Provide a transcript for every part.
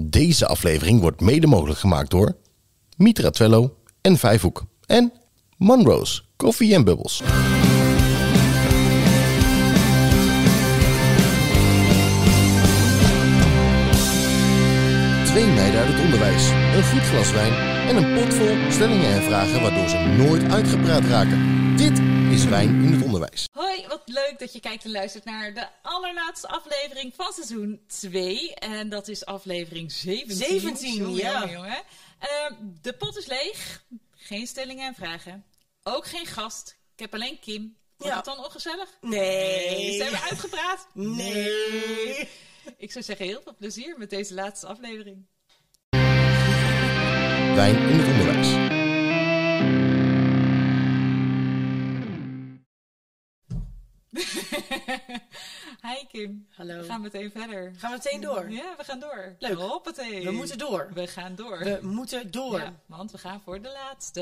Deze aflevering wordt mede mogelijk gemaakt door Mitra Twello en Vijfhoek en Monroe's Coffee and Bubbles. Twee meiden uit het onderwijs, een goed glas wijn en een pot vol stellingen en vragen waardoor ze nooit uitgepraat raken. Dit is Wijn in het Onderwijs. Hoi, wat leuk dat je kijkt en luistert naar de allerlaatste aflevering van seizoen 2. En dat is aflevering 17. 17, Jongen, ja. jongen. Ehm, de pot is leeg. Geen stellingen en vragen. Ook geen gast. Ik heb alleen Kim. Wordt Ja. het dan ongezellig? Nee. Ze hebben uitgepraat? Nee. Ik zou zeggen heel veel plezier met deze laatste aflevering. Wijn in het Onderwijs. Hi Kim. Hallo. We gaan meteen verder. Gaan we meteen door? Ja, we gaan door. Leuk. Hoppatee. We moeten door. We gaan door. We moeten door. Ja, want we gaan voor de laatste.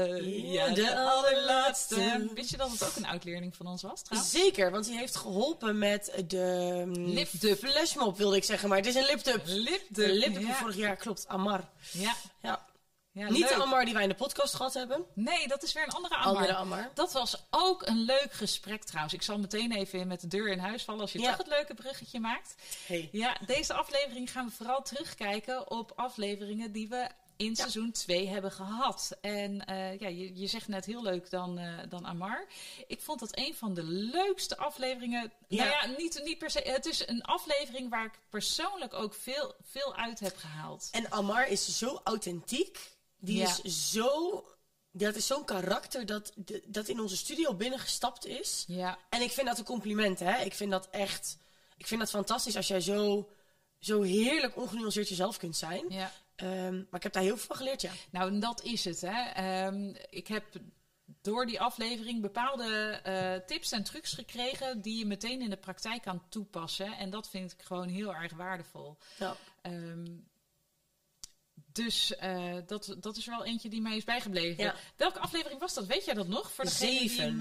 Ja, de allerlaatste. Wist je dat het ook een oud-leerling van ons was trouwens? Zeker, want hij heeft geholpen met de mm, Lipdub. flashmob, wilde ik zeggen, maar het is een lipdub. Lipdub. De ja. van vorig jaar, klopt. Amar. Ja. Ja. Ja Niet leuk. de Amar die wij in de podcast gehad hebben. Nee, dat is weer een andere Amar. Dat was ook een leuk gesprek trouwens. Ik zal meteen even met de deur in huis vallen als je Ja. toch het leuke bruggetje maakt. Hey. Ja, deze aflevering gaan we vooral terugkijken op afleveringen die we in seizoen 2 hebben gehad. En eh, ja, je, je zegt net heel leuk dan, eh, dan Amar. Ik vond dat een van de leukste afleveringen. Ja. Nou ja, niet, niet per se. Het is een aflevering waar ik persoonlijk ook veel, veel uit heb gehaald. En Amar is zo authentiek. Die Ja. is zo... Dat is zo'n karakter dat, dat in onze studio binnengestapt is. Ja, En ik vind dat een compliment, hè. Ik vind dat echt... Ik vind dat fantastisch als jij zo, zo heerlijk ongenuanceerd jezelf kunt zijn. ja. Ehm, maar ik heb daar heel veel van geleerd, ja. Nou, en dat is het. Hè. Ehm, ik heb door die aflevering bepaalde eh, tips en trucs gekregen die je meteen in de praktijk kan toepassen. En dat vind ik gewoon heel erg waardevol. ja. Ehm, dus eh, dat, dat is wel eentje die mij is bijgebleven. Ja. Welke aflevering was dat? Weet jij dat nog? Voor degene die Zeven hem,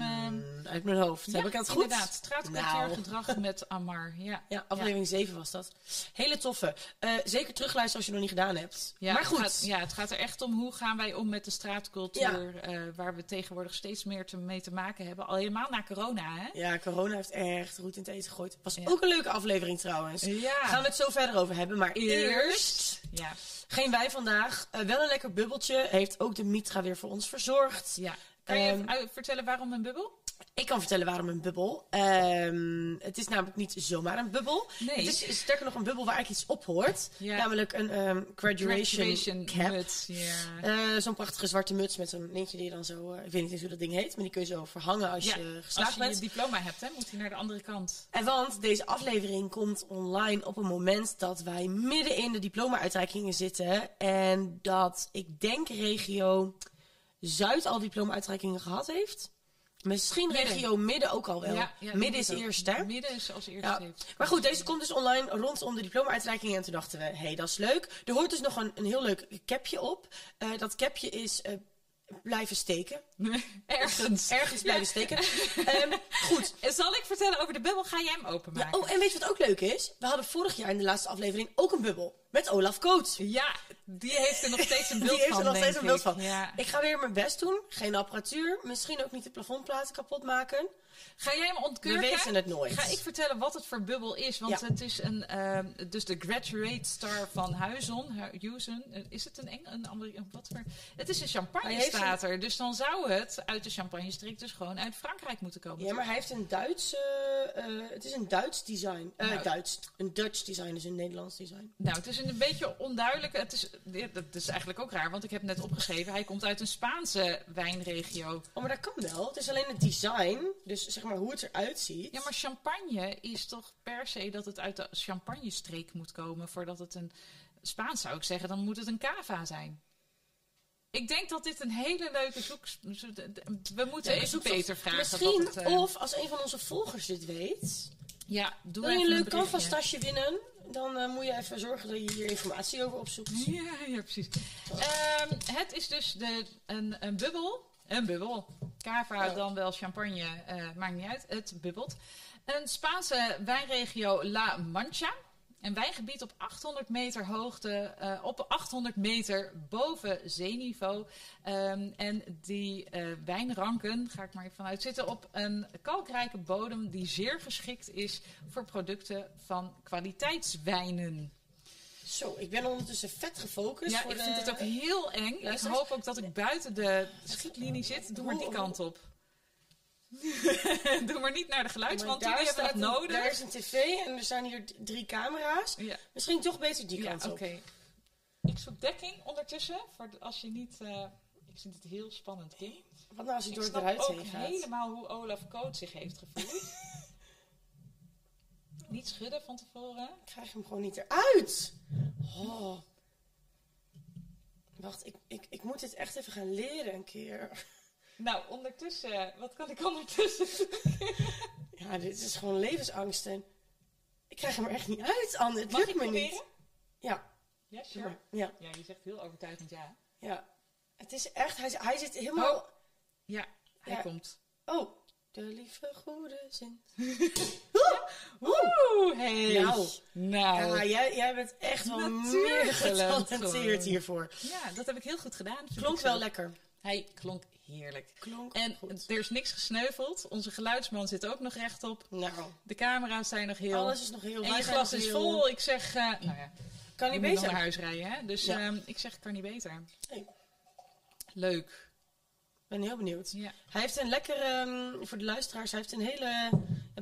ehm, uit mijn hoofd. ja, heb ik dat goed? Inderdaad, straatcultuur Nou. gedrag met Amar. Ja, Ja, aflevering 7 was dat. Hele toffe. Eh, zeker terugluisteren als je het nog niet gedaan hebt. Maar Het goed. gaat, ja, het gaat er echt om hoe gaan wij om met de straatcultuur, eh, waar we tegenwoordig steeds meer te, mee te maken hebben. Al helemaal na corona, hè? Ja, corona heeft echt roet in het eten gegooid. Was ook een leuke aflevering trouwens. Ja. Gaan we het zo verder over hebben. Maar eerst, Ja, geen wij vandaag. Eh, wel een lekker bubbeltje. Heeft ook de Mitra weer voor ons verzorgd. ja. Kan je Ehm, even vertellen waarom een bubbel? Ik kan vertellen waarom een bubbel. Ehm, het is namelijk niet zomaar een bubbel. Nee. Het is sterker nog een bubbel waar eigenlijk iets op hoort. Ja. Namelijk een ehm, graduation, Graduation cap. muts. Eh, zo'n prachtige zwarte muts met zo'n lintje die je dan zo... eh, ik weet niet eens hoe dat ding heet, maar die kun je zo verhangen als ja. je Als geslaagd je bent. je diploma hebt, hè, moet hij naar de andere kant. En want deze aflevering komt online op een moment dat wij midden in de diploma-uitreikingen zitten. En dat ik denk regio Zuid al diploma-uitreikingen gehad heeft. Misschien Midden. regio Midden ook al wel. Ja, ja, midden is eerst, hè? Midden is als eerste. Ja. heeft. Maar goed, deze komt dus online rondom de diploma-uitreiking. En toen dachten we, hé, hey, dat is leuk. Er hoort dus nog een, een heel leuk capje op. Eh, dat capje is eh, blijven steken. Ergens. Ergens blijven steken. Ehm, goed. En Zal ik vertellen over de bubbel? Ga jij hem Ja, openmaken? oh, en weet je wat ook leuk is? We hadden vorig jaar in de laatste aflevering ook een bubbel. Met Olaf Coates. Ja, die heeft er nog steeds een Die beeld heeft van, er nog steeds een beeld van. Ja. Ik ga weer mijn best doen. Geen apparatuur. Misschien ook niet de plafondplaten kapot maken. Ga jij hem ontkurken? We weten het nooit. Ga ik vertellen wat het voor bubbel is? Want Ja. het is een, ehm, dus de Graduate Star van Huizon. Hu- Huizon. Eh, Is het een Eng, een Ameri- wat voor? Het is een champagne Hij heeft staat er. Dus dan zou het uit de champagne streek dus gewoon uit Frankrijk moeten komen. Ja, maar hij heeft een Duits... eh, het is een Duits design. Nou. Duits. Een Dutch design is een Nederlands design. Nou, het is een beetje onduidelijk. Het is, dat is eigenlijk ook raar, want ik heb net opgeschreven. Hij komt uit een Spaanse wijnregio. Oh, maar dat kan wel. Het is alleen het design. Dus zeg maar hoe het eruit ziet. Ja, maar champagne is toch per se dat het uit de champagne-streek moet komen voordat het een Spaans zou ik zeggen, dan moet het een cava zijn. Ik denk dat dit een hele leuke zoek. We moeten Ja, even. Peter vragen. Misschien, het, eh, of als een van onze volgers dit weet... ja, doe Wil je een leuk berichtje. canvas-tasje winnen? Dan eh, moet je even zorgen dat je hier informatie over opzoekt. Ja, ja precies. Ehm, het is dus de, een, een bubbel. Een bubbel. Cava Ja. dan wel champagne, eh, maakt niet uit. Het bubbelt. Een Spaanse wijnregio La Mancha. Een wijngebied op 800 meter hoogte, eh, op 800 meter boven zeeniveau. Ehm, en die eh, wijnranken, ga ik maar even vanuit, zitten op een kalkrijke bodem die zeer geschikt is voor producten van kwaliteitswijnen. Zo, ik ben ondertussen vet gefocust. ja, voor ik de- vind het ook heel eng. Ik hoop ook dat ik buiten de schietlinie zit. Doe maar die Hoe- kant op. Doe maar niet naar de geluid, Maar want daar die hebben een- nodig. Daar is een tv en er staan hier drie camera's. Ja. Misschien toch beter die kant op. Ik zoek dekking ondertussen, voor als je niet... eh, ik vind het heel spannend, Kim. Wat nou als Ik door het snap eruit ook heen gaat? helemaal hoe Olaf Koot zich heeft gevoeld. niet schudden van tevoren. Ik krijg hem gewoon niet eruit. Oh. Wacht, ik, ik, ik moet dit echt even gaan leren een keer. Nou, ondertussen... Wat kan ik ondertussen doen? Ja, dit is gewoon levensangsten. Ik krijg hem er echt niet uit, Anne. Het Mag lukt ik me proberen? niet. Ja, Ja, sure. maar. ja, Ja, je zegt heel overtuigend ja. ja. Het is echt, hij, hij zit helemaal... Oh. Ja, hij Ja. komt. Oh, de lieve goede zin. Oeh, hey. Nou. Nou. Ja, jij, jij bent echt wel meer getalenteerd hiervoor. Ja, dat heb ik heel goed gedaan. Klonk wel lekker. Hij klonk heerlijk. Klonk En goed. er is niks gesneuveld. Onze geluidsman zit ook nog rechtop. Nou, De camera's zijn nog heel... alles is nog heel... en je glas is heel- vol. Ik zeg... eh, nou ja, Kan niet beter. naar huis rijden, hè? Dus Ja. ehm, ik zeg, kan niet beter. Nee. Leuk. Ik ben heel benieuwd. Ja. Hij heeft een lekkere, ehm, voor de luisteraars, hij heeft een hele,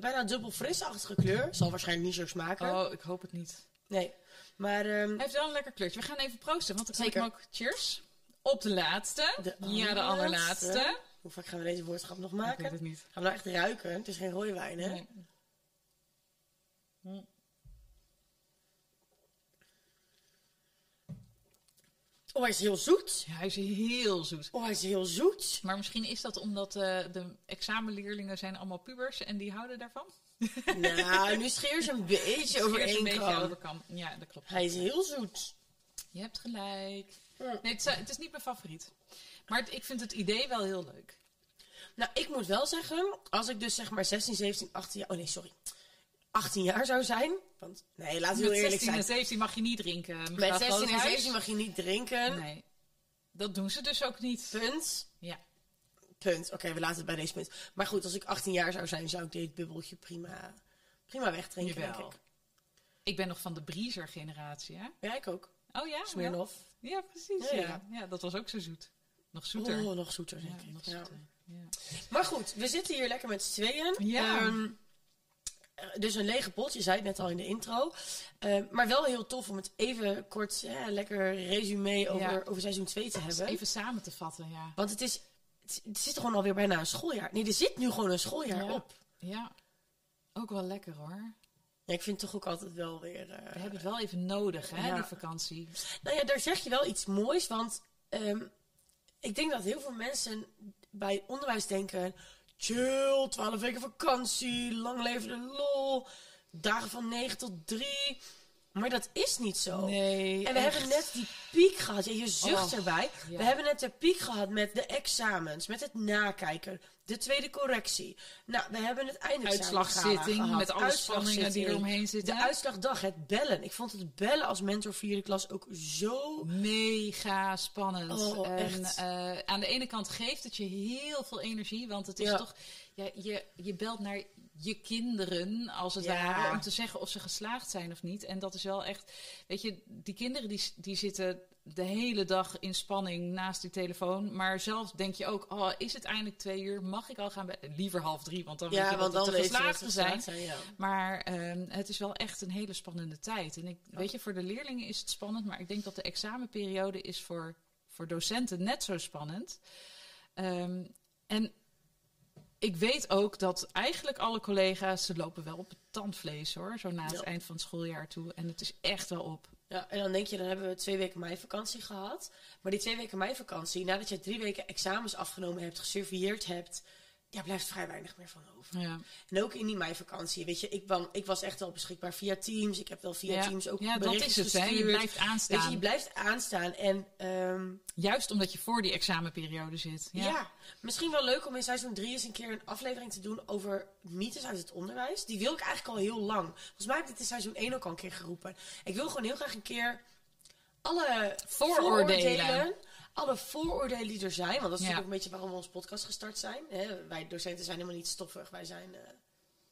bijna dubbel frisachtige kleur. Zal waarschijnlijk niet zo smaken. Oh, ik hoop het niet. Nee. Maar ehm, Hij heeft wel een lekker kleurtje. We gaan even proosten, want dan kan Zeker. ik hem ook... Cheers. Op de laatste. de ja, de allerlaatste. Hoe vaak gaan we deze woordschap nog Ik weet maken? het niet. Gaan we nou echt ruiken? Het is geen rode wijn, hè? Nee. Hm. Oh, hij is heel zoet. Ja, hij is heel zoet. Oh, hij is heel zoet. Maar misschien is dat omdat eh, de examenleerlingen zijn allemaal pubers en die houden daarvan. nou, nu scheer ze een beetje over één een beetje over kam. Ja, dat klopt. Hij is heel zoet. Je hebt gelijk. Nee, het, is- het is niet mijn favoriet. Maar het- ik vind het idee wel heel leuk. Nou, ik moet wel zeggen, als ik dus zeg maar 16, 17, 18 jaar... Oh nee, sorry. 18 jaar zou zijn. Want, nee, laten we heel Met eerlijk 16 en zijn. 17 mag je niet drinken. Met mevrouw 16 en Groothuis. 17 mag je niet drinken. Nee, dat doen ze dus ook niet. Punt. Ja. Punt. Oké, we laten het bij deze punt. Maar goed, als ik 18 jaar zou zijn, zou ik dit bubbeltje prima, prima wegdrinken, denk Jawel. ik. Ik ben nog van de Breezer generatie, hè? Ja, ik ook. Oh ja? Smirnoff. Ja, ja precies. Ja, Ja, dat was ook zo zoet. Nog zoeter. Oh, nog zoeter, denk ik. nog zoeter. Maar goed, we zitten hier lekker met z'n tweeën. Ja. Ehm, eh, dus een lege pot, je zei het net al in de intro. Ehm, maar wel heel tof om het even kort, lekker resume over, Ja. over seizoen 2 te hebben. even samen te vatten, ja. Want het is, het, het zit gewoon alweer bijna een schooljaar. Nee, er zit nu gewoon een schooljaar Ja. op. Ja, ook wel lekker hoor. Ja, ik vind het toch ook altijd wel weer... eh, We hebben het wel even nodig, hè, die vakantie. Nou ja, daar zeg je wel iets moois, want ehm, ik denk dat heel veel mensen bij onderwijs denken: chill, 12 weken vakantie, lang leven de lol, dagen van 9 tot 3. Maar dat is niet zo. Nee, En we echt. hebben net die piek gehad. Ja, je zucht Oh, erbij. ja. We hebben net de piek gehad met de examens, met het nakijken, de tweede correctie. Nou, we hebben het eindexamen Uitslagzitting gehad, met alle spanningen die uitslagzitting. er omheen zitten. De uitslagdag, het bellen. Ik vond het bellen als mentor vierde klas ook zo Mega spannend. Oh, en echt. eh, aan de ene kant geeft het je heel veel energie, want het is Ja. toch, ja, je, je belt naar je kinderen, als het Ja. ware, om te zeggen of ze geslaagd zijn of niet. En dat is wel echt, weet je, die kinderen die, die zitten de hele dag in spanning naast die telefoon. Maar zelf denk je ook, oh, is het eindelijk twee uur? Mag ik al gaan? Liever half drie, want dan weet Ja, je want dat dan het de weet je dat zijn. geslaagd zijn. Ja. Maar ehm, het is wel echt een hele spannende tijd. En ik, weet je, voor de leerlingen is het spannend, maar ik denk dat de examenperiode is voor, voor docenten net zo spannend. Ehm, en ik weet ook dat eigenlijk alle collega's, ze lopen wel op het tandvlees hoor, zo na het Ja. eind van het schooljaar toe. En het is echt wel op. ja, en dan denk je, dan hebben we twee weken meivakantie gehad. Maar die twee weken meivakantie, nadat je drie weken examens afgenomen hebt, gesurveilleerd hebt, ja, blijft vrij weinig meer van over. Ja. En ook in die meivakantie, weet je, ik, ben, ik was echt wel beschikbaar via Teams. Ik heb wel via Ja. Teams ook Ja, dat is het, hè. Je blijft aanstaan. Weet je, je blijft aanstaan. En ehm, Juist omdat je voor die examenperiode zit. ja. Ja. misschien wel leuk om in seizoen 3 eens een keer een aflevering te doen over mythes uit het onderwijs. Die wil ik eigenlijk al heel lang. Volgens mij heb ik dit in seizoen 1 ook al een keer geroepen. Ik wil gewoon heel graag een keer alle Vooroordelen. Alle vooroordelen die er zijn. Want dat is Ja. natuurlijk ook een beetje waarom we onze podcast gestart zijn. Hè? Wij docenten zijn helemaal niet stoffig. Wij zijn eh,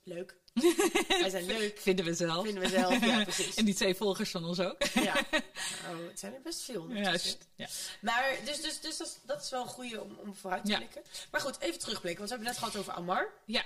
leuk. Wij zijn leuk. Vinden we zelf. Vinden we zelf, ja, precies. en die twee volgers van ons ook. Ja, nou, het zijn er best veel. Ja, ondertussen. st- ja. Maar, dus, dus, dus dat, is, dat is wel een goede om, om vooruit te Ja. blikken. Maar goed, even terugblikken. Want we hebben net gehad over Amar. Ja.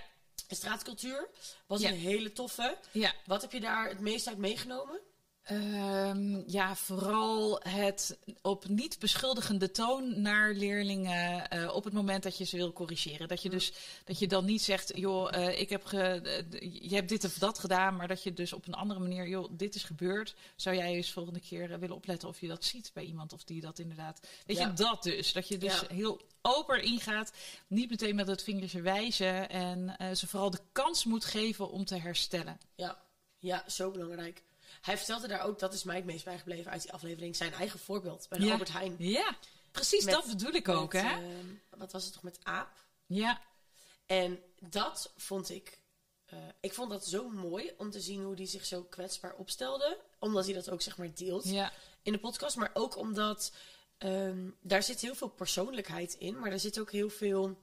En straatcultuur. Was Ja. een hele toffe. ja. Wat heb je daar het meest uit meegenomen? Ehm, ja, vooral het op niet beschuldigende toon naar leerlingen eh, op het moment dat je ze wil corrigeren. Dat je dus dat je dan niet zegt, joh, eh, ik heb ge, eh, je hebt dit of dat gedaan, maar dat je dus op een andere manier, joh, dit is gebeurd. Zou jij eens volgende keer willen opletten of je dat ziet bij iemand of die dat inderdaad. Weet Ja. je, dat dus. Dat je dus Ja. heel open ingaat, niet meteen met het vingertje wijzen en ze vooral de kans moet geven om te herstellen. Ja, ja, zo belangrijk. Hij vertelde daar ook, dat is mij het meest bijgebleven uit die aflevering, zijn eigen voorbeeld bij de Ja. Albert Heijn. Ja, precies Met- dat bedoel ik ook, Met, hè? ehm, wat was het toch met aap? Ja, En dat vond ik. eh, ik vond dat zo mooi om te zien hoe hij zich zo kwetsbaar opstelde. Omdat hij dat ook zeg maar deelt ja, in de podcast. Maar ook omdat ehm, daar zit heel veel persoonlijkheid in. Maar er zit ook heel veel.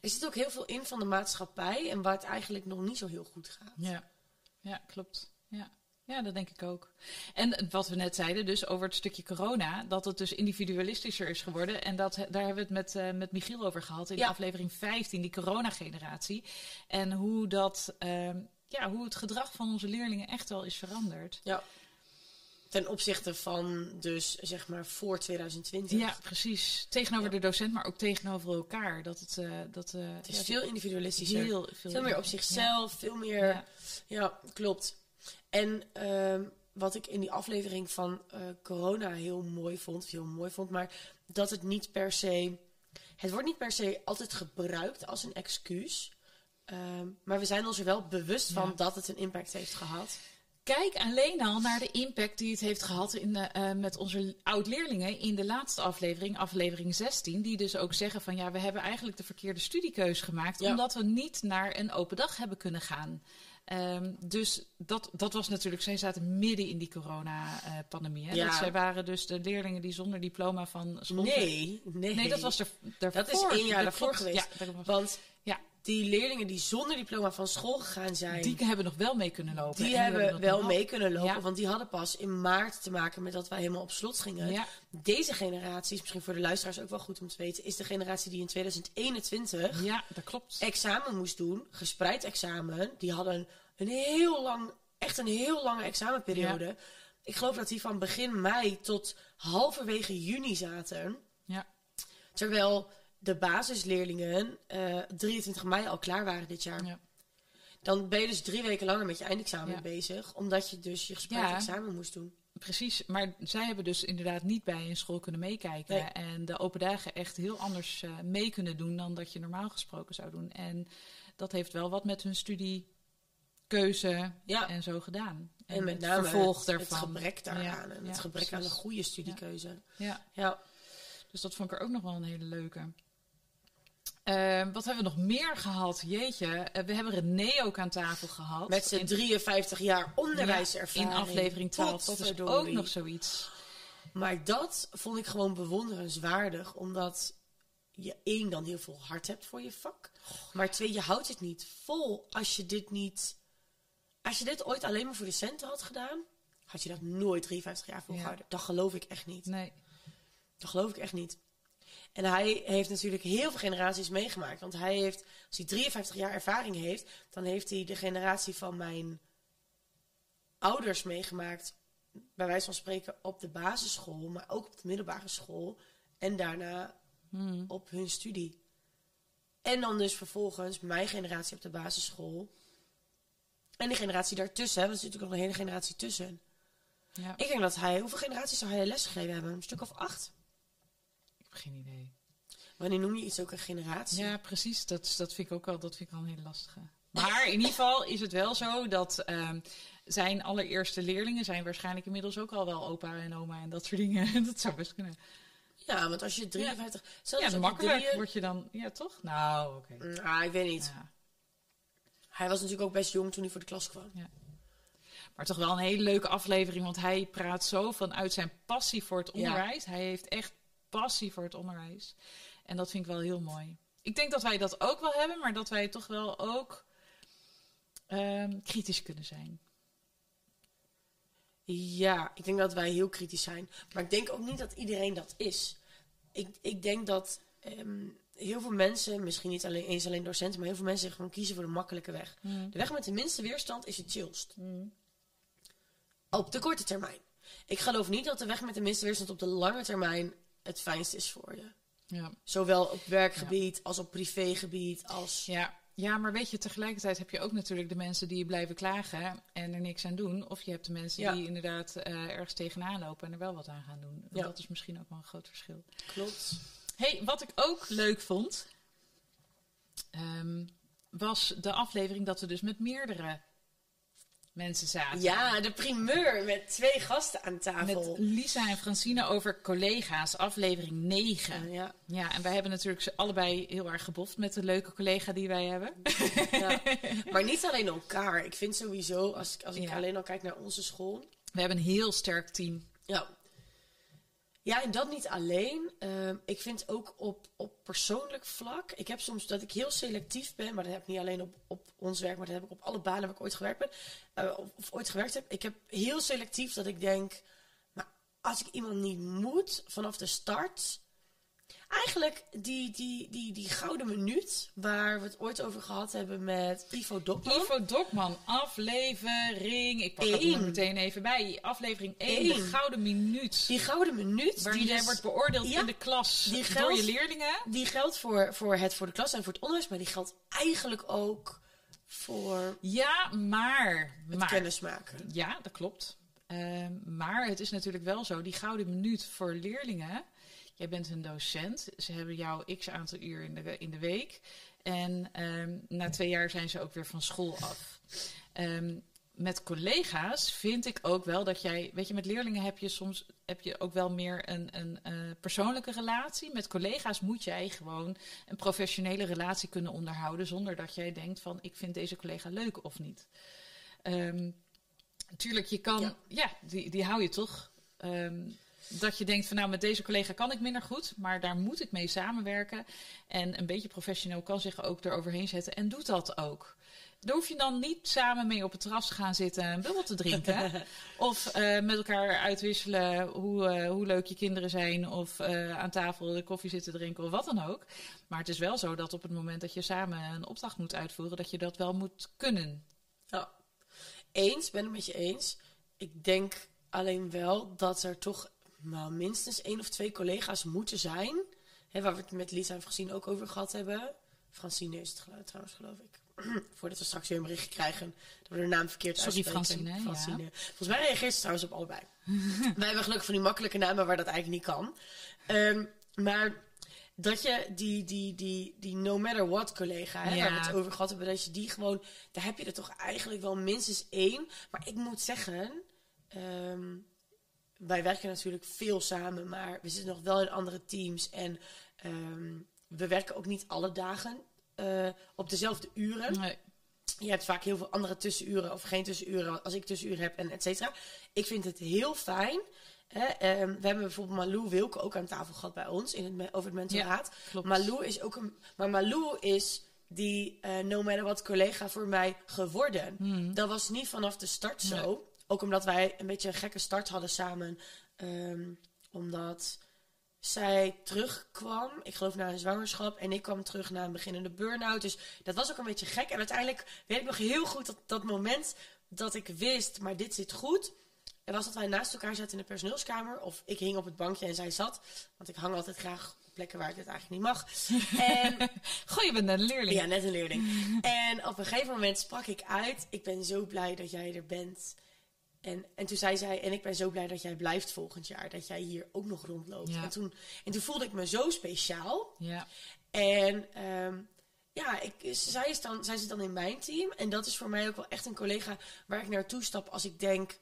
Er zit ook heel veel in van de maatschappij. En waar het eigenlijk nog niet zo heel goed gaat. ja, ja, klopt. Ja. ja, dat denk ik ook. En wat we net zeiden, dus over het stukje corona, dat het dus individualistischer is geworden. En dat, daar hebben we het met, eh, met Michiel over gehad in Ja. aflevering 15, die corona-generatie. En hoe, dat, ehm, ja, hoe het gedrag van onze leerlingen echt wel is veranderd. Ja. Ten opzichte van dus zeg maar voor 2020. Ja, precies. Tegenover de docent, maar ook tegenover elkaar. Dat het, eh, dat, eh, Het is ja, veel individualistischer. heel veel, Veel meer op zichzelf, veel meer. Ja, klopt. En ehm, wat ik in die aflevering van eh, corona heel mooi vond, heel mooi vond, maar dat het niet per se. Het wordt niet per se altijd gebruikt als een excuus. Ehm, maar we zijn ons er wel bewust van Ja. dat het een impact heeft gehad. Kijk alleen al naar de impact die het heeft gehad in de, eh, met onze oud-leerlingen in de laatste aflevering, aflevering 16. Die dus ook zeggen van ja, we hebben eigenlijk de verkeerde studiekeus gemaakt. Ja. Omdat we niet naar een open dag hebben kunnen gaan. Ehm, dus dat, dat was natuurlijk, zij zaten midden in die corona-pandemie. Ja. Zij waren dus de leerlingen die zonder diploma van school... Nee, nee. Nee, dat was er, daarvoor. Dat is één jaar daarvoor geweest. Ja. Want ja, die leerlingen die zonder diploma van school gegaan zijn. die hebben nog wel mee kunnen lopen. Die En hebben wel mee kunnen lopen, Ja. want die hadden pas in maart te maken met dat wij helemaal op slot gingen. Ja. Deze generatie, is misschien voor de luisteraars ook wel goed om te weten, is de generatie die in 2021 Ja, dat klopt. examen moest doen, gespreid examen. Die hadden een heel lang, echt een heel lange examenperiode. Ik geloof dat die van begin mei tot halverwege juni zaten. Ja. Terwijl de basisleerlingen eh 23 mei al klaar waren dit jaar. Ja. Dan ben je dus drie weken langer met je eindexamen Ja. bezig. Omdat je dus je gespreid Ja. examen moest doen. Precies, maar zij hebben dus inderdaad niet bij een school kunnen meekijken. Nee. En de open dagen echt heel anders eh, mee kunnen doen dan dat je normaal gesproken zou doen. En dat heeft wel wat met hun studiekeuze en zo gedaan. En, met name vervolg het, daarvan. het gebrek daaraan. En het gebrek aan een goede studiekeuze. Ja, Ja. dus dat vond ik er ook nog wel een hele leuke. Eh, wat hebben we nog meer gehad? Jeetje, eh, we hebben René ook aan tafel gehad. Met zijn In- 53 jaar ja, onderwijservaring. in aflevering 12. Dat is ook nog zoiets. Maar dat vond ik gewoon bewonderenswaardig. Omdat je één, dan heel veel hart hebt voor je vak. Maar twee, je houdt het niet vol als je dit niet... Als je dit ooit alleen maar voor de centen had gedaan... had je dat nooit 53 jaar volgehouden. Dat geloof ik echt niet. Nee. Dat geloof ik echt niet. En hij heeft natuurlijk heel veel generaties meegemaakt. Want hij heeft, als hij 53 jaar ervaring heeft, dan heeft hij de generatie van mijn ouders meegemaakt. Bij wijze van spreken op de basisschool, maar ook op de middelbare school. En daarna Hmm. op hun studie. En dan dus vervolgens mijn generatie op de basisschool. En de generatie daartussen, want er zit natuurlijk nog een hele generatie tussen. Ja, Ik denk dat hij, hoeveel generaties zou hij lesgegeven hebben? Een stuk of acht? Geen idee. Wanneer noem je iets ook een generatie? Ja, precies. Dat, dat vind ik ook wel, dat vind ik wel een hele lastige. Maar in ieder geval is het wel zo dat ehm, zijn allereerste leerlingen zijn waarschijnlijk inmiddels ook al wel opa en oma en dat soort dingen. dat zou best kunnen. Ja, want als je 53... Zelfs Ja, als je makkelijk drieën- word je dan. Ja, toch? Nou, oké. Ah, ik weet niet. Ja. Hij was natuurlijk ook best jong toen hij voor de klas kwam. Maar toch wel een hele leuke aflevering, want hij praat zo vanuit zijn passie voor het Ja. onderwijs. Hij heeft echt passie voor het onderwijs. En dat vind ik wel heel mooi. Ik denk dat wij dat ook wel hebben, maar dat wij toch wel ook ehm, kritisch kunnen zijn. Ja, ik denk dat wij heel kritisch zijn. Maar ik denk ook niet dat iedereen dat is. Ik, ik denk dat ehm, heel veel mensen, misschien niet alleen, eens alleen docenten, maar heel veel mensen gewoon kiezen voor de makkelijke weg. De weg met de minste weerstand is het chillst. Op de korte termijn. Ik geloof niet dat de weg met de minste weerstand op de lange termijn het fijnst is voor je. Ja. Zowel op werkgebied als op privégebied. Als... Ja. ja, maar weet je, tegelijkertijd heb je ook natuurlijk de mensen die blijven klagen en er niks aan doen. Of je hebt de mensen Ja. die inderdaad eh, ergens tegenaan lopen en er wel wat aan gaan doen. En Ja. Dat is misschien ook wel een groot verschil. Klopt. Hey, wat ik ook leuk vond, ehm, was de aflevering dat we dus met meerdere mensen zaten. Ja, de primeur met twee gasten aan Met tafel. Lisa en Francine over collega's, aflevering 9. Ja, Ja, en wij hebben natuurlijk ze allebei heel erg geboft met de leuke collega die wij hebben. ja. Maar niet alleen elkaar. Ik vind sowieso, als, ik- als ik Ja. alleen al kijk naar onze school. We hebben een heel sterk team. Ja. Ja, en dat niet alleen. Ehm, ik vind ook op, op persoonlijk vlak. Ik heb soms dat ik heel selectief ben, maar dat heb ik niet alleen op, op ons werk, maar dat heb ik op alle banen waar ik ooit gewerkt ben. eh, of, of ooit gewerkt heb. Ik heb heel selectief dat ik denk, maar als ik iemand niet moet vanaf de start. Eigenlijk die, die, die, die gouden minuut waar we het ooit over gehad hebben met Ivo Dokman. Ivo Dokman, aflevering. Ik pak het meteen even bij. Aflevering 1, de gouden minuut. Die gouden minuut. Die jij dus- wordt beoordeeld Ja, in de klas die door geldt- je leerlingen. Die geldt voor, voor het voor de klas en voor het onderwijs, maar die geldt eigenlijk ook voor Ja, maar. het maar kennismaken. Ja, dat klopt. Ehm, maar het is natuurlijk wel zo, die gouden minuut voor leerlingen. Jij bent een docent. Ze hebben jou x aantal uur in de, in de week. En ehm, na twee jaar zijn ze ook weer van school af. Ehm, met collega's vind ik ook wel dat jij... Weet je, met leerlingen heb je soms heb je ook wel meer een, een eh, persoonlijke relatie. Met collega's moet jij gewoon een professionele relatie kunnen onderhouden... zonder dat jij denkt van, ik vind deze collega leuk of niet. Ehm Natuurlijk, je kan, ja, Ja. die, die hou je toch. Dat je denkt van nou, met deze collega kan ik minder goed, maar daar moet ik mee samenwerken. En een beetje professioneel kan zich ook eroverheen zetten en doet dat ook. Daar hoef je dan niet samen mee op het terras te gaan zitten en bubbel te drinken. of eh, met elkaar uitwisselen hoe, eh, hoe leuk je kinderen zijn. Of eh, aan tafel de koffie zitten drinken of wat dan ook. Maar het is wel zo dat op het moment dat je samen een opdracht moet uitvoeren, dat je dat wel moet kunnen. Ja. Eens, ben het met je eens. Ik denk alleen wel dat er toch nou, minstens één of twee collega's moeten zijn. Hè, waar we het met Lisa en Francine ook over gehad hebben. Francine is het trouwens, geloof ik. Voordat we straks weer een berichtje krijgen dat we de naam verkeerd Sorry. Francine, ja. Volgens mij reageert ze trouwens op allebei. Wij hebben gelukkig van die makkelijke namen waar dat eigenlijk niet kan. Ehm, maar dat je die, die, die, die no matter what collega, hè, Ja. waar we het over gehad hebben, dat je die gewoon, daar heb je er toch eigenlijk wel minstens één. Maar ik moet zeggen, ehm, wij werken natuurlijk veel samen, maar we zitten nog wel in andere teams. En ehm, we werken ook niet alle dagen eh, op dezelfde uren. Nee. Je hebt vaak heel veel andere tussenuren of geen tussenuren als ik tussenuren heb en et cetera. Ik vind het heel fijn. Hè? ehm, we hebben bijvoorbeeld Malou Wilke ook aan tafel gehad bij ons in het, me- over het mentoraat. klopt. Malou is ook een. Maar Malou is die eh, no matter what collega voor mij geworden. Dat was niet vanaf de start zo. Nee. Ook omdat wij een beetje een gekke start hadden samen. Ehm, omdat zij terugkwam, ik geloof na een zwangerschap, en ik kwam terug na een beginnende burn-out. Dus dat was ook een beetje gek. En uiteindelijk weet ik nog heel goed dat, dat moment dat ik wist, maar dit zit goed. En was dat wij naast elkaar zaten in de personeelskamer. Of ik hing op het bankje en zij zat. Want ik hang altijd graag op plekken waar ik het eigenlijk niet mag. En Goh, je bent een leerling. ja, net een leerling. En op een gegeven moment sprak ik uit: Ik ben zo blij dat jij er bent. En, en toen zei zij, en ik ben zo blij dat jij blijft volgend jaar. Dat jij hier ook nog rondloopt. Ja. En, toen, en toen voelde ik me zo speciaal. Ja. En ehm, ja, ik, zij, is dan, zij zit dan in mijn team. En dat is voor mij ook wel echt een collega waar ik naartoe stap als ik denk...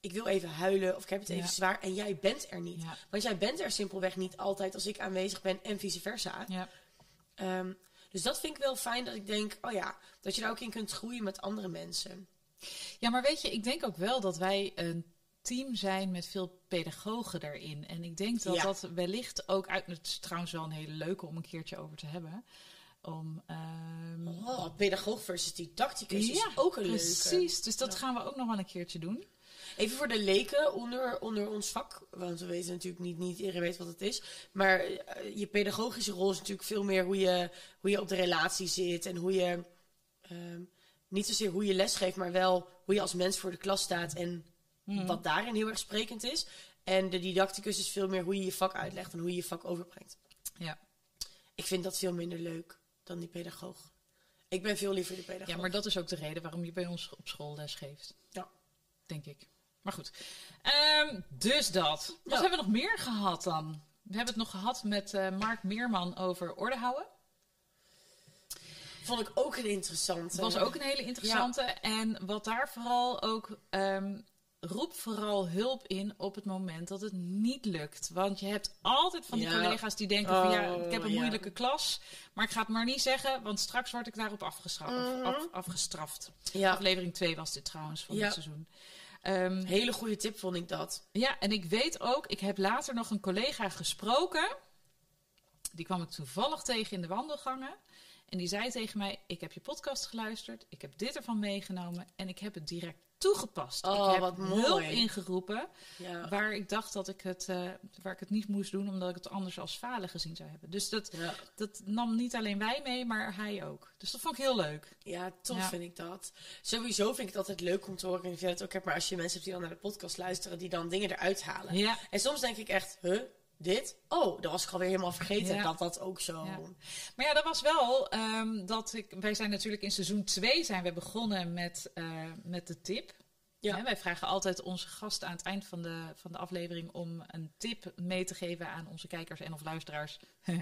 Ik wil even huilen of ik heb het even Ja. zwaar. En jij bent er niet. Ja. Want jij bent er simpelweg niet altijd als ik aanwezig ben en vice versa. Ja. Ehm, dus dat vind ik wel fijn dat ik denk, oh ja, dat je daar ook in kunt groeien met andere mensen. Ja, maar weet je, ik denk ook wel dat wij een team zijn met veel pedagogen daarin. En ik denk dat Ja. dat wellicht ook uit... Het is trouwens wel een hele leuke om een keertje over te hebben. Om... ehm, Oh, pedagoog versus didacticus ja, is ook een leuke. precies. Dus dat Ja. gaan we ook nog wel een keertje doen. Even voor de leken onder, onder ons vak, want we weten natuurlijk niet, niet iedereen weet wat het is. Maar eh, je pedagogische rol is natuurlijk veel meer hoe je, hoe je op de relatie zit en hoe je, ehm, niet zozeer hoe je lesgeeft, maar wel hoe je als mens voor de klas staat en Mhm. wat daarin heel erg sprekend is. En de didacticus is veel meer hoe je je vak uitlegt en hoe je je vak overbrengt. Ja. Ik vind dat veel minder leuk dan die pedagoog. Ik ben veel liever de pedagoog. ja, maar dat is ook de reden waarom je bij ons op school les geeft. Ja. Denk ik. Maar goed. Ehm, dus dat. Wat Ja. hebben we nog meer gehad dan? We hebben het nog gehad met eh, Mark Meerman over orde houden. Vond ik ook een interessante. Dat was ook een hele interessante. En wat daar vooral ook. ehm roep vooral hulp in op het moment dat het niet lukt. Want je hebt altijd van die Ja. collega's die denken van ja, ik heb een Oh, ja. moeilijke klas. Maar ik ga het maar niet zeggen, want straks word ik daarop afgestraft. Mhm. af- afgestraft. Ja, Aflevering 2 was dit trouwens van dit seizoen. Ehm, hele goede tip vond ik dat. ja, en ik weet ook, ik heb later nog een collega gesproken. Die kwam ik toevallig tegen in de wandelgangen. En die zei tegen mij: Ik heb je podcast geluisterd. Ik heb dit ervan meegenomen. En ik heb het direct toegepast. Oh, ik heb wat mooi. hulp ingeroepen. Ja. Waar ik dacht dat ik het, eh, waar ik het niet moest doen, omdat ik het anders als falen gezien zou hebben. Dus dat, Ja. dat nam niet alleen wij mee, maar hij ook. Dus dat vond ik heel leuk. ja, tof Ja. vind ik dat. Sowieso vind ik het altijd leuk om te horen. En ik vind het ook maar als je mensen hebt die dan naar de podcast luisteren, die dan dingen eruit halen. Ja. En soms denk ik echt, huh, dit? Oh, dat was ik alweer helemaal vergeten Ja. dat dat ook zo. Ja. Maar ja, dat was wel ehm, dat ik. Wij zijn natuurlijk in seizoen 2 zijn we begonnen met, eh, met de tip. Ja. Wij vragen altijd onze gasten aan het eind van de, van de aflevering om een tip mee te geven aan onze kijkers en of luisteraars.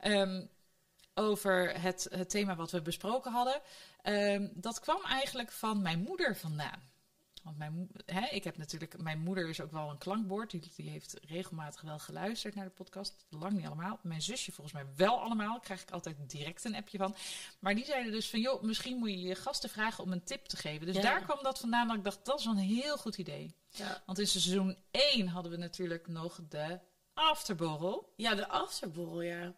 Ehm, over het, het thema wat we besproken hadden. Ehm, dat kwam eigenlijk van mijn moeder vandaan. Want mijn, hè, ik heb natuurlijk, mijn moeder is ook wel een klankbord. Die, die heeft regelmatig wel geluisterd naar de podcast. Lang niet allemaal. Mijn zusje volgens mij wel allemaal. Krijg ik altijd direct een appje van. Maar die zeiden dus van, joh, misschien moet je je gasten vragen om een tip te geven. Dus Ja. daar kwam dat vandaan dat ik dacht, dat is een heel goed idee. ja. Want in seizoen 1 hadden we natuurlijk nog de afterborrel. ja, de afterborrel, ja.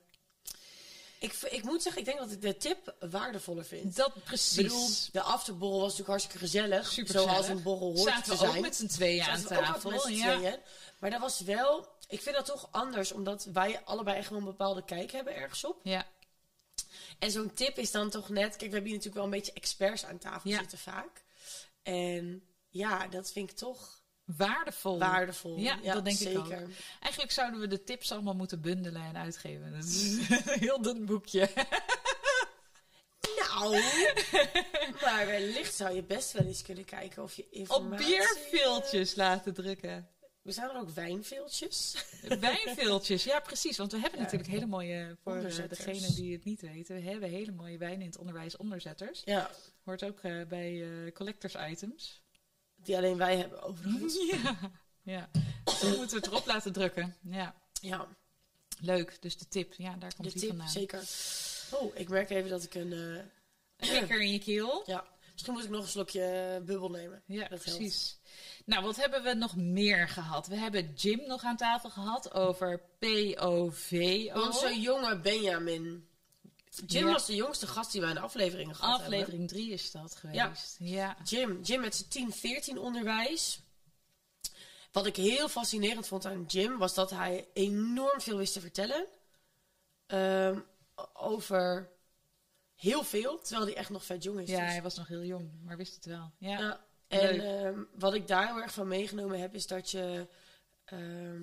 Ik, ik moet zeggen, ik denk dat ik de tip waardevoller vind. Dat precies. bedoel, de afterborrel was natuurlijk hartstikke gezellig. Super zoals gezellig. een borrel hoort Zaten te we zijn. ook met z'n tweeën aan Zaten we tafel. met z'n ja. tweeën. Maar dat was wel... Ik vind dat toch anders, omdat wij allebei echt wel een bepaalde kijk hebben ergens op. ja. En zo'n tip is dan toch net... Kijk, we hebben hier natuurlijk wel een beetje experts aan tafel Ja. zitten vaak. En ja, dat vind ik toch Waardevol. waardevol. Ja, dat denk ik ook. Eigenlijk zouden we de tips allemaal moeten bundelen en uitgeven. Dat is een heel dun boekje. Nou, maar wellicht zou je best wel eens kunnen kijken of je Op informatie... bierveeltjes laten drukken. We zijn er ook wijnveeltjes. Wijnveeltjes, ja precies. Want we hebben Ja. natuurlijk hele mooie, voor eh, degenen die het niet weten, we hebben hele mooie wijn in het onderwijs onderzetters. Ja, Hoort ook eh, bij eh, collectors items. Die alleen wij hebben overigens. Ja, ja. Dus we moeten het erop laten drukken. Ja, Ja, leuk. Dus de tip, ja, daar komt de die tip, vandaan. zeker. Oh, ik merk even dat ik een... eh, Lekker in je keel. ja, misschien moet ik nog een slokje bubbel nemen. Ja, Dat precies. Nou, wat hebben we nog meer gehad? We hebben Jim nog aan tafel gehad over POV. Onze jonge Benjamin. Jim Ja. was de jongste gast die wij in de afleveringen gehad hebben. Aflevering 3 is dat geweest. Ja. Jim, Jim met zijn 10-14 onderwijs. Wat ik heel fascinerend vond aan Jim was dat hij enorm veel wist te vertellen. Ehm, over heel veel, terwijl hij echt nog vet jong is. Ja, dus. hij was nog heel jong, maar wist het wel. Ja. Ja, en ehm, wat ik daar heel erg van meegenomen heb, is dat je. ehm,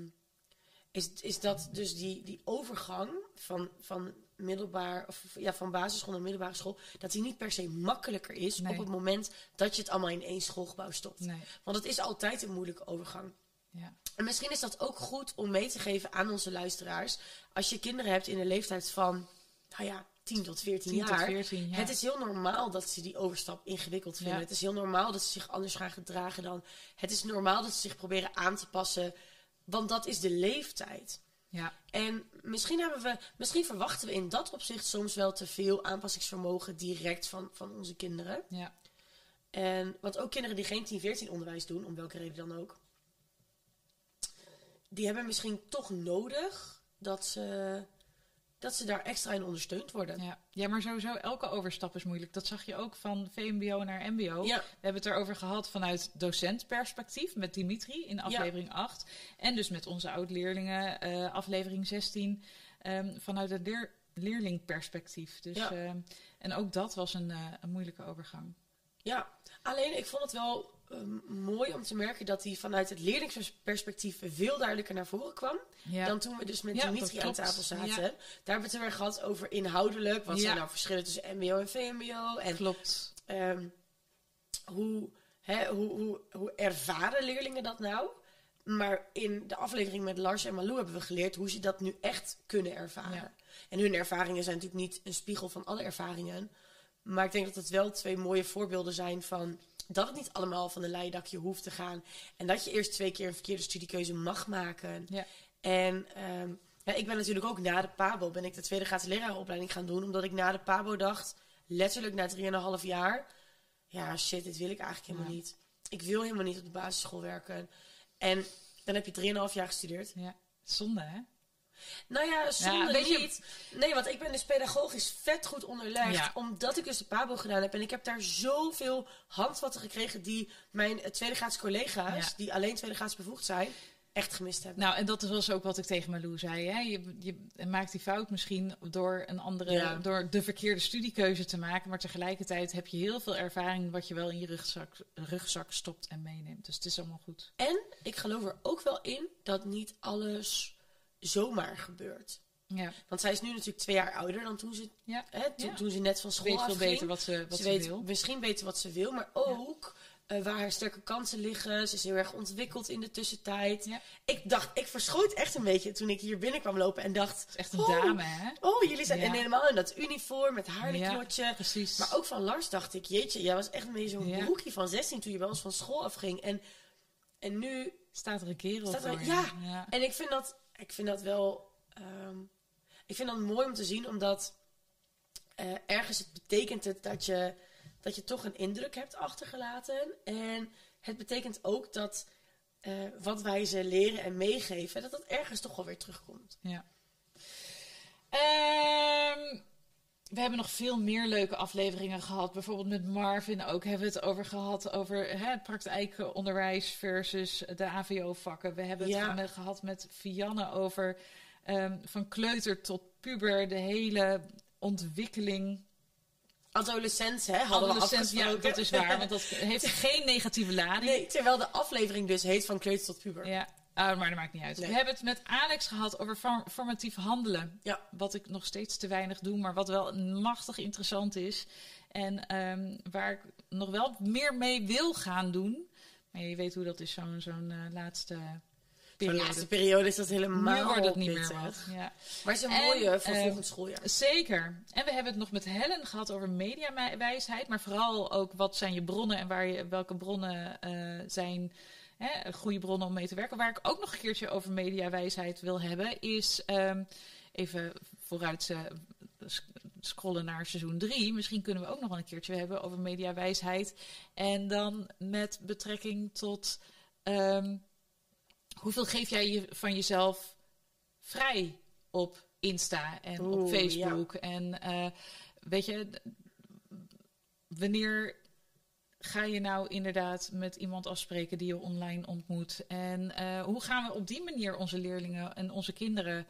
is, is dat dus die, die overgang van, van middelbaar, of ja, van basisschool naar middelbare school, dat die niet per se makkelijker is Nee. op het moment dat je het allemaal in één schoolgebouw stopt. Nee. Want het is altijd een moeilijke overgang. Ja. En misschien is dat ook goed om mee te geven aan onze luisteraars. Als je kinderen hebt in de leeftijd van, nou ja, 10 tot 14 10 tot jaar. 14, ja. Het is heel normaal dat ze die overstap ingewikkeld vinden. Ja. Het is heel normaal dat ze zich anders gaan gedragen dan. Het is normaal dat ze zich proberen aan te passen. Want dat is de leeftijd. Ja. En misschien, hebben we, misschien verwachten we in dat opzicht soms wel te veel aanpassingsvermogen direct van, van onze kinderen. Ja. En, want ook kinderen die geen 10-14 onderwijs doen, om welke reden dan ook, die hebben misschien toch nodig dat ze, dat ze daar extra in ondersteund worden. Ja. ja, maar sowieso elke overstap is moeilijk. Dat zag je ook van VMBO naar MBO. Ja. We hebben het erover gehad vanuit docentperspectief met Dimitri in aflevering 8. En dus met onze oud-leerlingen, eh, aflevering 16, ehm, vanuit het leer leerlingperspectief. Dus, Ja. ehm, en ook dat was een, eh, een moeilijke overgang. Ja, alleen ik vond het wel mooi om te merken dat hij vanuit het leerlingsperspectief veel duidelijker naar voren kwam. Ja. Dan toen we dus met Ja, Dimitri aan tafel zaten. Ja. Daar hebben we het erg gehad over inhoudelijk. Wat zijn nou verschillen tussen MBO en VMBO? En Klopt. ehm, hoe, hè, hoe, hoe, hoe ervaren leerlingen dat nou? Maar in de aflevering met Lars en Malou hebben we geleerd hoe ze dat nu echt kunnen ervaren. En hun ervaringen zijn natuurlijk niet een spiegel van alle ervaringen. Maar ik denk dat het wel twee mooie voorbeelden zijn van dat het niet allemaal van een leien dakje hoeft te gaan. En dat je eerst twee keer een verkeerde studiekeuze mag maken. Ja. En ehm, ja, ik ben natuurlijk ook na de PABO ben ik de tweede gratis lerarenopleiding gaan doen. Omdat ik na de PABO dacht, letterlijk na 3,5 jaar... Ja, shit, dit wil ik eigenlijk helemaal Ja. niet. Ik wil helemaal niet op de basisschool werken. En dan heb je 3,5 jaar gestudeerd. Ja. Zonde, hè? Nou ja, zonder weet je- niet. Nee, want ik ben dus pedagogisch vet goed onderlegd. Ja. Omdat ik dus de PABO gedaan heb. En ik heb daar zoveel handvatten gekregen die mijn eh, tweede graads collega's, Ja. die alleen tweede graads bevoegd zijn, echt gemist hebben. Nou, en dat was ook wat ik tegen Malou zei. Hè? Je, je maakt die fout misschien door een andere, Ja. door de verkeerde studiekeuze te maken. Maar tegelijkertijd heb je heel veel ervaring wat je wel in je rugzak, rugzak stopt en meeneemt. Dus het is allemaal goed. En ik geloof er ook wel in dat niet alles zomaar gebeurt. Ja, Want zij is nu natuurlijk twee jaar ouder dan toen ze, ja. hè, toen, Ja. toen ze net van school weet veel afging. beter wat ze, wat ze ze, weet wil. misschien beter wat ze wil, maar ook eh, waar haar sterke kansen liggen. Ze is heel erg ontwikkeld in de tussentijd. Ik dacht, ik verschoot echt een beetje toen ik hier binnen kwam lopen en dacht... Het is echt een oh, dame, hè? Oh, jullie zijn en helemaal in dat uniform met haarknotje. Precies. Maar ook van Lars dacht ik, jeetje, jij was echt een beetje zo'n broekje van 16 toen je bij ons van school afging. En, en nu staat er een kerel Staat er- voor ja. En ik vind dat, ik vind dat wel. ehm, ik vind dat mooi om te zien, omdat eh, ergens het betekent het dat je, dat je toch een indruk hebt achtergelaten. En het betekent ook dat eh, wat wij ze leren en meegeven, dat dat ergens toch wel weer terugkomt. Ja. Ehm, we hebben nog veel meer leuke afleveringen gehad. Bijvoorbeeld met Marvin ook hebben we het over gehad. Over hè, het praktijkonderwijs versus de AVO-vakken. We hebben het Ja. gehad met Vianne over ehm, van kleuter tot puber. De hele ontwikkeling. Adolescent, hè, hadden we Adolescent, ja, dat is waar. Want dat heeft geen negatieve lading. Nee, terwijl de aflevering dus heet van kleuter tot puber. Ja, ah, maar dat maakt niet uit. Nee. We hebben het met Alex gehad over form- formatief handelen. Ja. Wat ik nog steeds te weinig doe, maar wat wel machtig interessant is. En ehm, waar ik nog wel meer mee wil gaan doen. Maar je weet hoe dat is, zo'n zo'n eh, laatste De periode. laatste periode is dat helemaal nu wordt het niet meer wat. Ja. Maar het is een En, mooie voor eh, volgend schooljaar. Zeker. En we hebben het nog met Helen gehad over mediawijsheid. Maar vooral ook wat zijn je bronnen en waar je, welke bronnen eh, zijn hè, goede bronnen om mee te werken. Waar ik ook nog een keertje over mediawijsheid wil hebben, is ehm, even vooruit eh, sc- scrollen naar seizoen 3. Misschien kunnen we ook nog wel een keertje hebben over mediawijsheid. En dan met betrekking tot ehm, hoeveel geef jij je van jezelf vrij op Insta en op Facebook. En eh, weet je, wanneer ga je nou inderdaad met iemand afspreken die je online ontmoet? En eh, hoe gaan we op die manier onze leerlingen en onze kinderen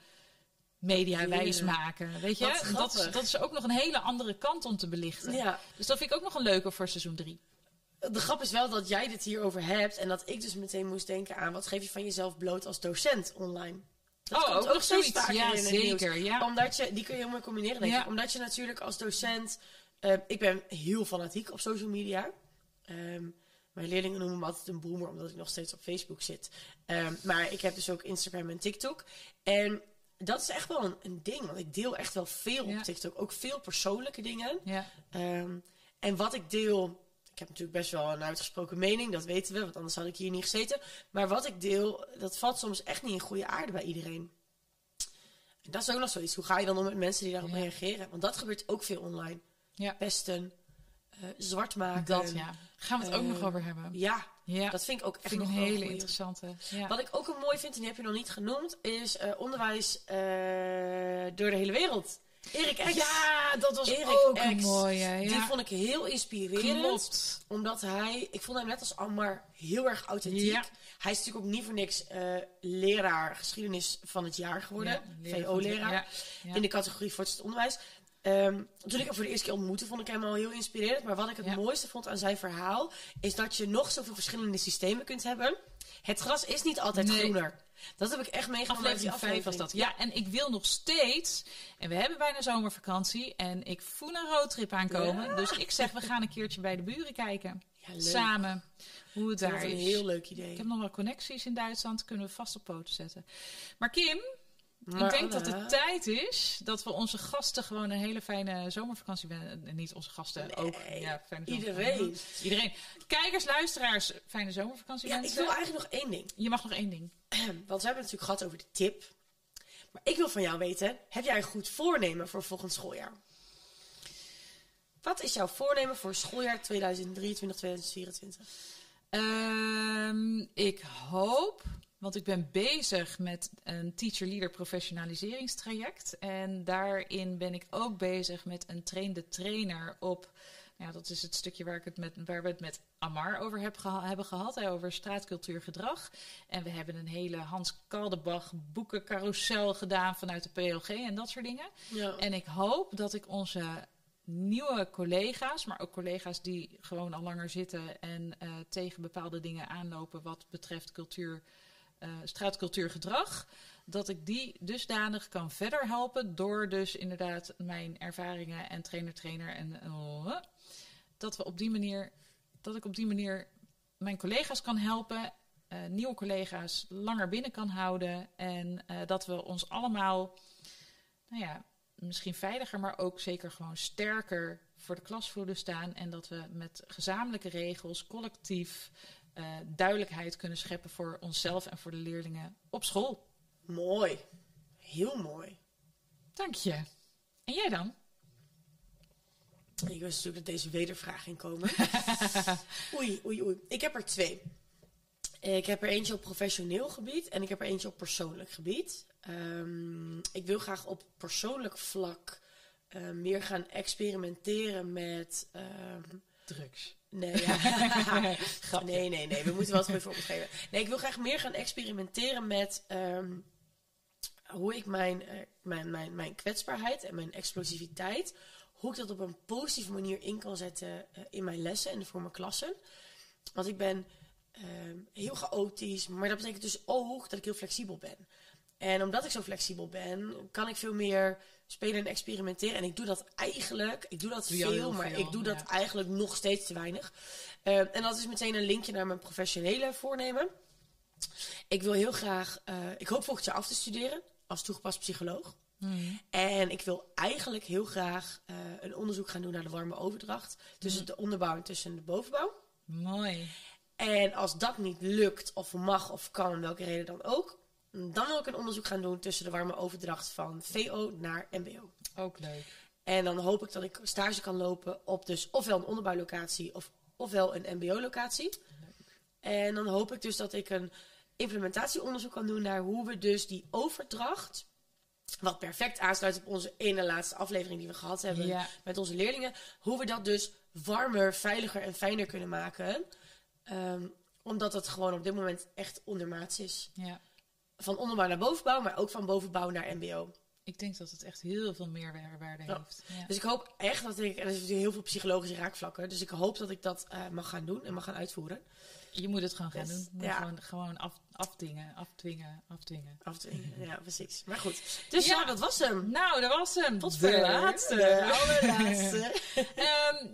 mediawijs maken? Weet je, dat, grappig. dat is ook nog een hele andere kant om te belichten. Ja. Dus dat vind ik ook nog een leuke voor seizoen 3. De grap is wel dat jij dit hierover hebt en dat ik dus meteen moest denken aan wat geef je van jezelf bloot als docent online. Dat oh, komt ook zoiets. Ja, in zeker. Ja. Omdat je, die kun je heel mooi combineren, denk Ja. ik. Omdat je natuurlijk als docent... eh, ik ben heel fanatiek op social media. Ehm, mijn leerlingen noemen me altijd een boomer, omdat ik nog steeds op Facebook zit. Ehm, maar ik heb dus ook Instagram en TikTok. En dat is echt wel een, een ding, want ik deel echt wel veel Ja. op TikTok. Ook veel persoonlijke dingen. Ja. Ehm, en wat ik deel... Ik heb natuurlijk best wel een uitgesproken mening, dat weten we, want anders had ik hier niet gezeten. Maar wat ik deel, dat valt soms echt niet in goede aarde bij iedereen. En dat is ook nog zoiets. Hoe ga je dan om met mensen die daarop Ja. reageren? Want dat gebeurt ook veel online. Ja. Pesten, eh, zwart maken. Dat ja. Gaan we het ook Eh, nog over hebben. Ja, Ja. dat vind ik ook echt vind nog een hele goeie. interessante. Ja. Wat ik ook een mooi vind, en die heb je nog niet genoemd, is eh, onderwijs eh, door de hele wereld. Erik Ex. Ja, dat was Erik ook mooie. Ja. Die vond ik heel inspirerend. Klopt. Omdat hij, ik vond hem net als Ammar heel erg authentiek. Ja. Hij is natuurlijk ook niet voor niks eh, leraar geschiedenis van het jaar geworden. Ja, VO-leraar. In de categorie voortgezet onderwijs. Ehm, toen ik hem voor de eerste keer ontmoette, vond ik hem al heel inspirerend. Maar wat ik het Ja. mooiste vond aan zijn verhaal, is dat je nog zoveel verschillende systemen kunt hebben. Het gras is niet altijd Nee. groener. Dat heb ik echt meegemaakt Aflevering 5 was dat. aflevering. Ja, en ik wil nog steeds. En we hebben bijna zomervakantie. En ik voel een roadtrip aankomen. Ja. Dus ik zeg, we gaan een keertje bij de buren kijken. Ja, leuk. Samen. Hoe het Dat daar is een is. heel leuk idee. Ik heb nog wel connecties in Duitsland. Kunnen we vast op poten zetten. Maar Kim, Maar ik denk dat het tijd is dat we onze gasten gewoon een hele fijne zomervakantie. En niet onze gasten, Nee, ook. Ja, fijne iedereen. Iedereen. Kijkers, luisteraars, fijne zomervakantie Ja, ik wil eigenlijk nog één ding. Je mag nog één ding. Want we hebben het natuurlijk gehad over de tip. Maar ik wil van jou weten, heb jij een goed voornemen voor volgend schooljaar? Wat is jouw voornemen voor schooljaar 2023-2024? Ehm, ik hoop, want ik ben bezig met een teacher-leader professionaliseringstraject. En daarin ben ik ook bezig met een trainde trainer op. Nou ja, dat is het stukje waar, ik het met, waar we het met Amar over heb geha- hebben gehad, hè, over straatcultuur gedrag. En we hebben een hele Hans Kaldebach boekencarousel gedaan vanuit de PLG en dat soort dingen. Ja. En ik hoop dat ik onze nieuwe collega's, maar ook collega's die gewoon al langer zitten en eh, tegen bepaalde dingen aanlopen wat betreft cultuur, eh, straatcultuurgedrag, dat ik die dusdanig kan verder helpen door dus inderdaad mijn ervaringen en trainer-trainer en eh, dat we op die manier, dat ik op die manier mijn collega's kan helpen, eh, nieuwe collega's langer binnen kan houden en dat we ons allemaal, nou ja, misschien veiliger, maar ook zeker gewoon sterker voor de klas voelen staan. En dat we met gezamenlijke regels, collectief, eh, duidelijkheid kunnen scheppen voor onszelf en voor de leerlingen op school. Mooi. Heel mooi. Dank je. En jij dan? Ik wist natuurlijk dat deze wedervraag ging komen. oei, oei, oei. Ik heb er twee. Ik heb er eentje op professioneel gebied en ik heb er eentje op persoonlijk gebied. Ehm, ik wil graag op persoonlijk vlak eh, meer gaan experimenteren met. ehm, Drugs. Nee, ja. nee, nee, nee. We moeten wel het goede voorbeeld geven. Nee, ik wil graag meer gaan experimenteren met ehm, hoe ik mijn, eh, mijn, mijn, mijn kwetsbaarheid en mijn explosiviteit, hoe ik dat op een positieve manier in kan zetten eh, in mijn lessen en voor mijn klassen. Want ik ben ehm, heel chaotisch, maar dat betekent dus ook dat ik heel flexibel ben. En omdat ik zo flexibel ben, kan ik veel meer spelen en experimenteren. En ik doe dat eigenlijk, ik doe dat Doe veel, maar ik doe dat ja. eigenlijk nog steeds te weinig. Ehm, en dat is meteen een linkje naar mijn professionele voornemen. Ik wil heel graag, eh, ik hoop volgend jaar af te studeren als toegepast psycholoog. En ik wil eigenlijk heel graag eh, een onderzoek gaan doen naar de warme overdracht. Tussen de onderbouw en tussen de bovenbouw. Mooi. En als dat niet lukt, of mag of kan, om welke reden dan ook. Dan wil ik een onderzoek gaan doen tussen de warme overdracht van VO naar MBO. Ook leuk. En dan hoop ik dat ik stage kan lopen op dus ofwel een onderbouwlocatie of ofwel een MBO-locatie. En dan hoop ik dus dat ik een implementatieonderzoek kan doen naar hoe we dus die overdracht, wat perfect aansluit op onze ene laatste aflevering die we gehad hebben Ja. met onze leerlingen, hoe we dat dus warmer, veiliger en fijner kunnen maken. Ehm, omdat het gewoon op dit moment echt ondermaats is. Ja. Van onderbouw naar bovenbouw, maar ook van bovenbouw naar MBO. Ik denk dat het echt heel veel meerwaarde Ja. heeft. Ja. Dus ik hoop echt dat ik, en er zitten heel veel psychologische raakvlakken, dus ik hoop dat ik dat eh, mag gaan doen en mag gaan uitvoeren. Je moet het gewoon gaan doen. Je moet ja. Gewoon, gewoon af, afdingen, afdwingen, afdwingen. Afdwingen, ja, precies. Maar goed. Dus ja, dat was hem. Nou, dat was hem. Tot de ver. laatste. De allerlaatste. Ehm,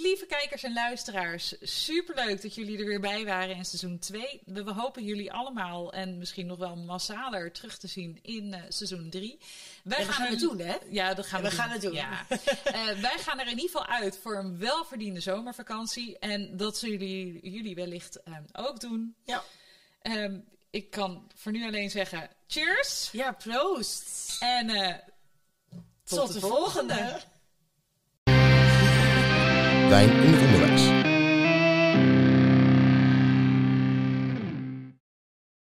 lieve kijkers en luisteraars, superleuk dat jullie er weer bij waren in seizoen 2. We, we hopen jullie allemaal en misschien nog wel massaler terug te zien in eh, seizoen 3. Wij gaan het doen, hè? Ja, dat gaan Ja, we, we gaan het doen. Ja. Eh, wij gaan er in ieder geval uit voor een welverdiende zomervakantie. En dat zullen jullie, jullie wellicht ehm, ook doen. Ja. Ehm, ik kan voor nu alleen zeggen cheers. Ja, proost. En eh, Tot, de volgende. Wijn in het onderwijs.